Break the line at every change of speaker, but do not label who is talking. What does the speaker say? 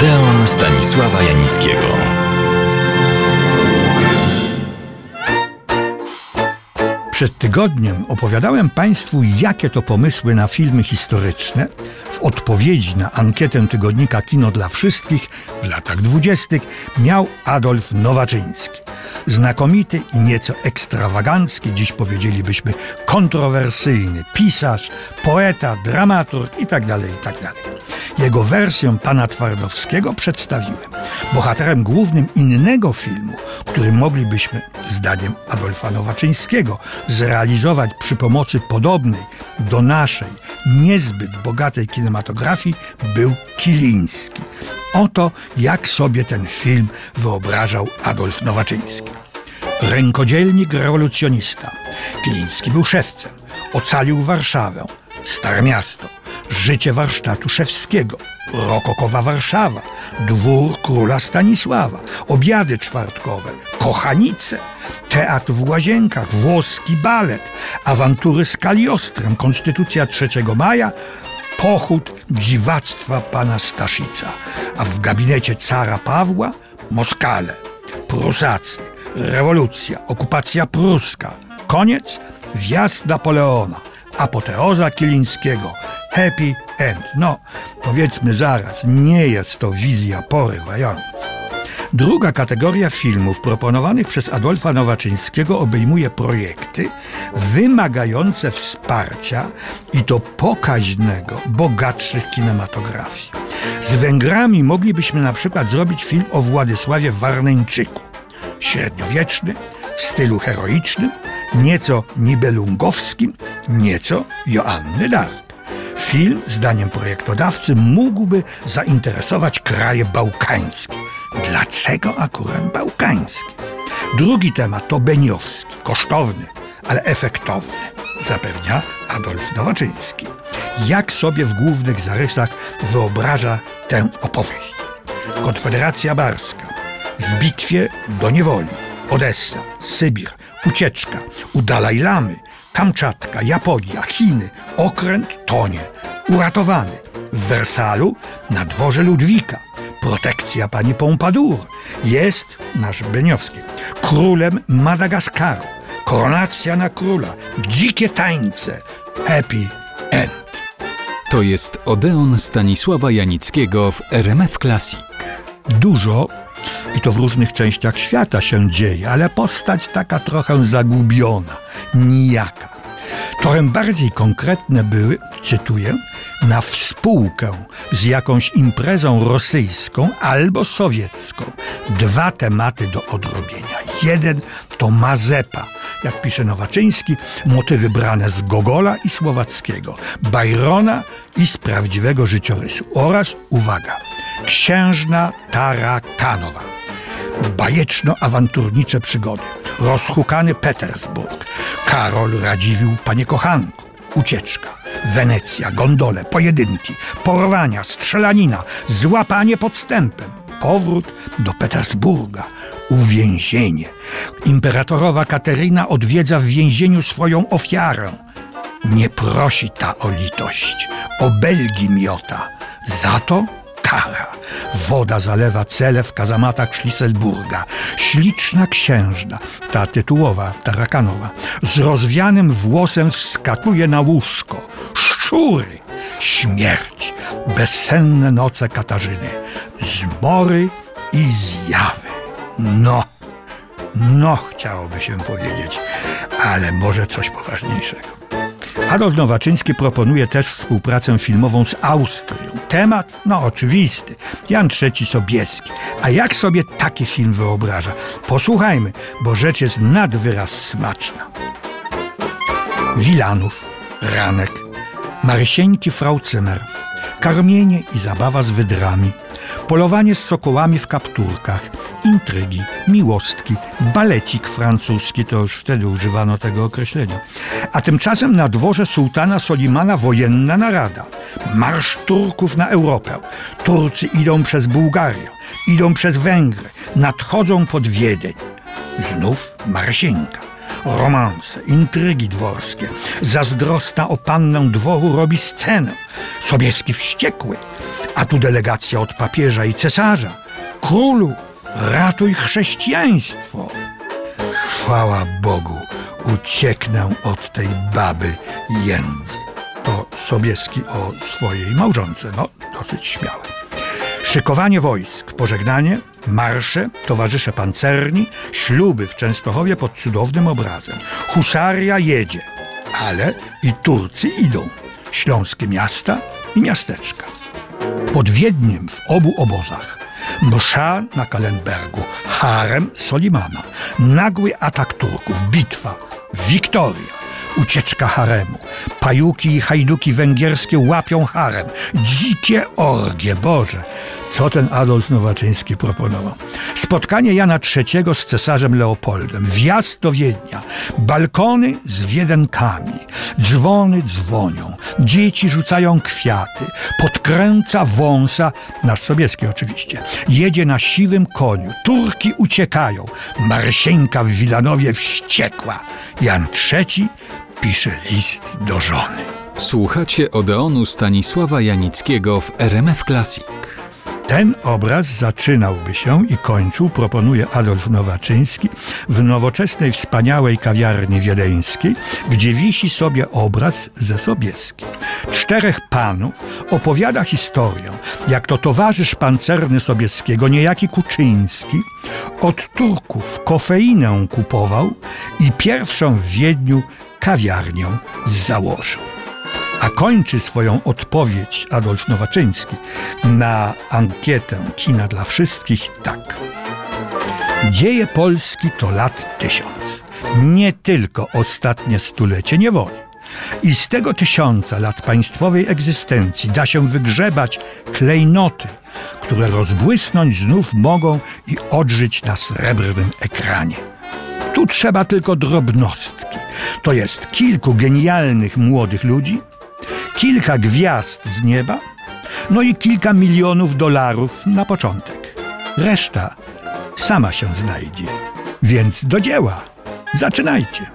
Odeon Stanisława Janickiego.
Przed tygodniem opowiadałem Państwu, jakie to pomysły na filmy historyczne w odpowiedzi na ankietę tygodnika Kino dla Wszystkich w latach dwudziestych miał Adolf Nowaczyński. Znakomity i nieco ekstrawagancki, dziś powiedzielibyśmy kontrowersyjny pisarz, poeta, dramaturg itd. itd. Jego wersję pana Twardowskiego przedstawiłem. Bohaterem głównym innego filmu, który moglibyśmy, zdaniem Adolfa Nowaczyńskiego, zrealizować przy pomocy podobnej do naszej, niezbyt bogatej kinematografii, był Kiliński. Oto jak sobie ten film wyobrażał Adolf Nowaczyński. Rękodzielnik rewolucjonista. Kiliński był szewcem. Ocalił Warszawę, Stare Miasto, życie warsztatu szewskiego, rokokowa Warszawa, dwór króla Stanisława, obiady czwartkowe, kochanice, teatr w Łazienkach, włoski balet, awantury z Kaliostrem, konstytucja 3 maja, pochód dziwactwa pana Staszica, a w gabinecie cara Pawła Moskale, Prusacy, rewolucja, okupacja pruska, koniec, wjazd Napoleona, apoteoza Kilińskiego, happy end. No, powiedzmy zaraz, nie jest to wizja porywająca. Druga kategoria filmów proponowanych przez Adolfa Nowaczyńskiego obejmuje projekty wymagające wsparcia i to pokaźnego, bogatszych kinematografii. Z Węgrami moglibyśmy na przykład zrobić film o Władysławie Warneńczyku. Średniowieczny, w stylu heroicznym, nieco nibelungowskim, nieco Joanny Dark. Film, zdaniem projektodawcy, mógłby zainteresować kraje bałkańskie. Dlaczego akurat bałkańskie? Drugi temat to Beniowski, kosztowny, ale efektowny, zapewnia Adolf Nowaczyński. Jak sobie w głównych zarysach wyobraża tę opowieść? Konfederacja Barska, w bitwie do niewoli, Odessa, Sybir, ucieczka u Dalaj Lamy, Kamczatka, Japonia, Chiny, okręt tonie, uratowany. W Wersalu na dworze Ludwika, protekcja pani Pompadour, jest nasz Beniowski, królem Madagaskaru, koronacja na króla, dzikie tańce, happy end.
To jest Odeon Stanisława Janickiego w RMF Classic.
Dużo i to w różnych częściach świata się dzieje, ale postać taka trochę zagubiona, nijaka. Trochę bardziej konkretne były, cytuję, na współkę z jakąś imprezą rosyjską albo sowiecką. Dwa tematy do odrobienia. Jeden to Mazepa, jak pisze Nowaczyński, motywy brane z Gogola i Słowackiego, Bajrona i z prawdziwego życiorysu oraz, uwaga, księżna Tara Kanowa bajeczno-awanturnicze przygody, rozhukany Petersburg, Karol Radziwił Panie Kochanku, ucieczka, Wenecja, gondole, pojedynki, porwania, strzelanina, złapanie podstępem, powrót do Petersburga, uwięzienie. Imperatorowa Kateryna odwiedza w więzieniu swoją ofiarę. Nie prosi ta o litość, o belgi miota, za to kara. Woda zalewa cele w kazamatach Schlisselburga. Śliczna księżna, ta tytułowa, tarakanowa, z rozwianym włosem wskakuje na łóżko. Szczury, śmierć, bezsenne noce Katarzyny, zmory i zjawy. No, no chciałoby się powiedzieć, ale może coś poważniejszego. Adolf Nowaczyński proponuje też współpracę filmową z Austrią. Temat? No oczywisty. Jan III Sobieski. A jak sobie taki film wyobraża? Posłuchajmy, bo rzecz jest nad wyraz smaczna. Wilanów, Ranek, Marysieńki Frau Zimmer, karmienie i zabawa z wydrami, polowanie z sokołami w kapturkach, intrygi, miłostki, balecik francuski, to już wtedy używano tego określenia. A tymczasem na dworze sułtana Solimana wojenna narada. Marsz Turków na Europę. Turcy idą przez Bułgarię, idą przez Węgry, nadchodzą pod Wiedeń. Znów Marsienka. Romanse, intrygi dworskie. Zazdrosna o pannę dworu robi scenę. Sobieski wściekły, a tu delegacja od papieża i cesarza. Królu, ratuj chrześcijaństwo. Chwała Bogu, ucieknę od tej baby jędzy. To Sobieski o swojej małżonce, no dosyć śmiałe. Szykowanie wojsk, pożegnanie, marsze, towarzysze pancerni, śluby w Częstochowie pod cudownym obrazem. Husaria jedzie, ale i Turcy idą. Śląskie miasta i miasteczka. Pod Wiedniem w obu obozach. Msza na Kalenbergu, harem Solimana, nagły atak Turków, bitwa, Wiktoria, ucieczka haremu. Pajuki i hajduki węgierskie łapią harem. Dzikie orgie, Boże! Co ten Adolf Nowaczyński proponował? Spotkanie Jana III z cesarzem Leopoldem, wjazd do Wiednia, balkony z wiedenkami, dzwony dzwonią, dzieci rzucają kwiaty, podkręca wąsa, nasz Sobieski oczywiście, jedzie na siwym koniu, Turki uciekają, Marsieńka w Wilanowie wściekła, Jan III pisze list do żony.
Słuchacie Odeonu Stanisława Janickiego w RMF Classic.
Ten obraz zaczynałby się i kończył, proponuje Adolf Nowaczyński, w nowoczesnej, wspaniałej kawiarni wiedeńskiej, gdzie wisi sobie obraz ze Sobieskim. Czterech panów opowiada historię, jak to towarzysz pancerny Sobieskiego, niejaki Kuczyński, od Turków kofeinę kupował i pierwszą w Wiedniu kawiarnię założył. A kończy swoją odpowiedź Adolf Nowaczyński na ankietę Kina dla Wszystkich tak. Dzieje Polski to lat tysiąc. Nie tylko ostatnie stulecie niewoli. I z tego tysiąca lat państwowej egzystencji da się wygrzebać klejnoty, które rozbłysnąć znów mogą i odżyć na srebrnym ekranie. Tu trzeba tylko drobnostki. To jest kilku genialnych młodych ludzi, kilka gwiazd z nieba, no i kilka milionów dolarów na początek. Reszta sama się znajdzie. Więc do dzieła. Zaczynajcie.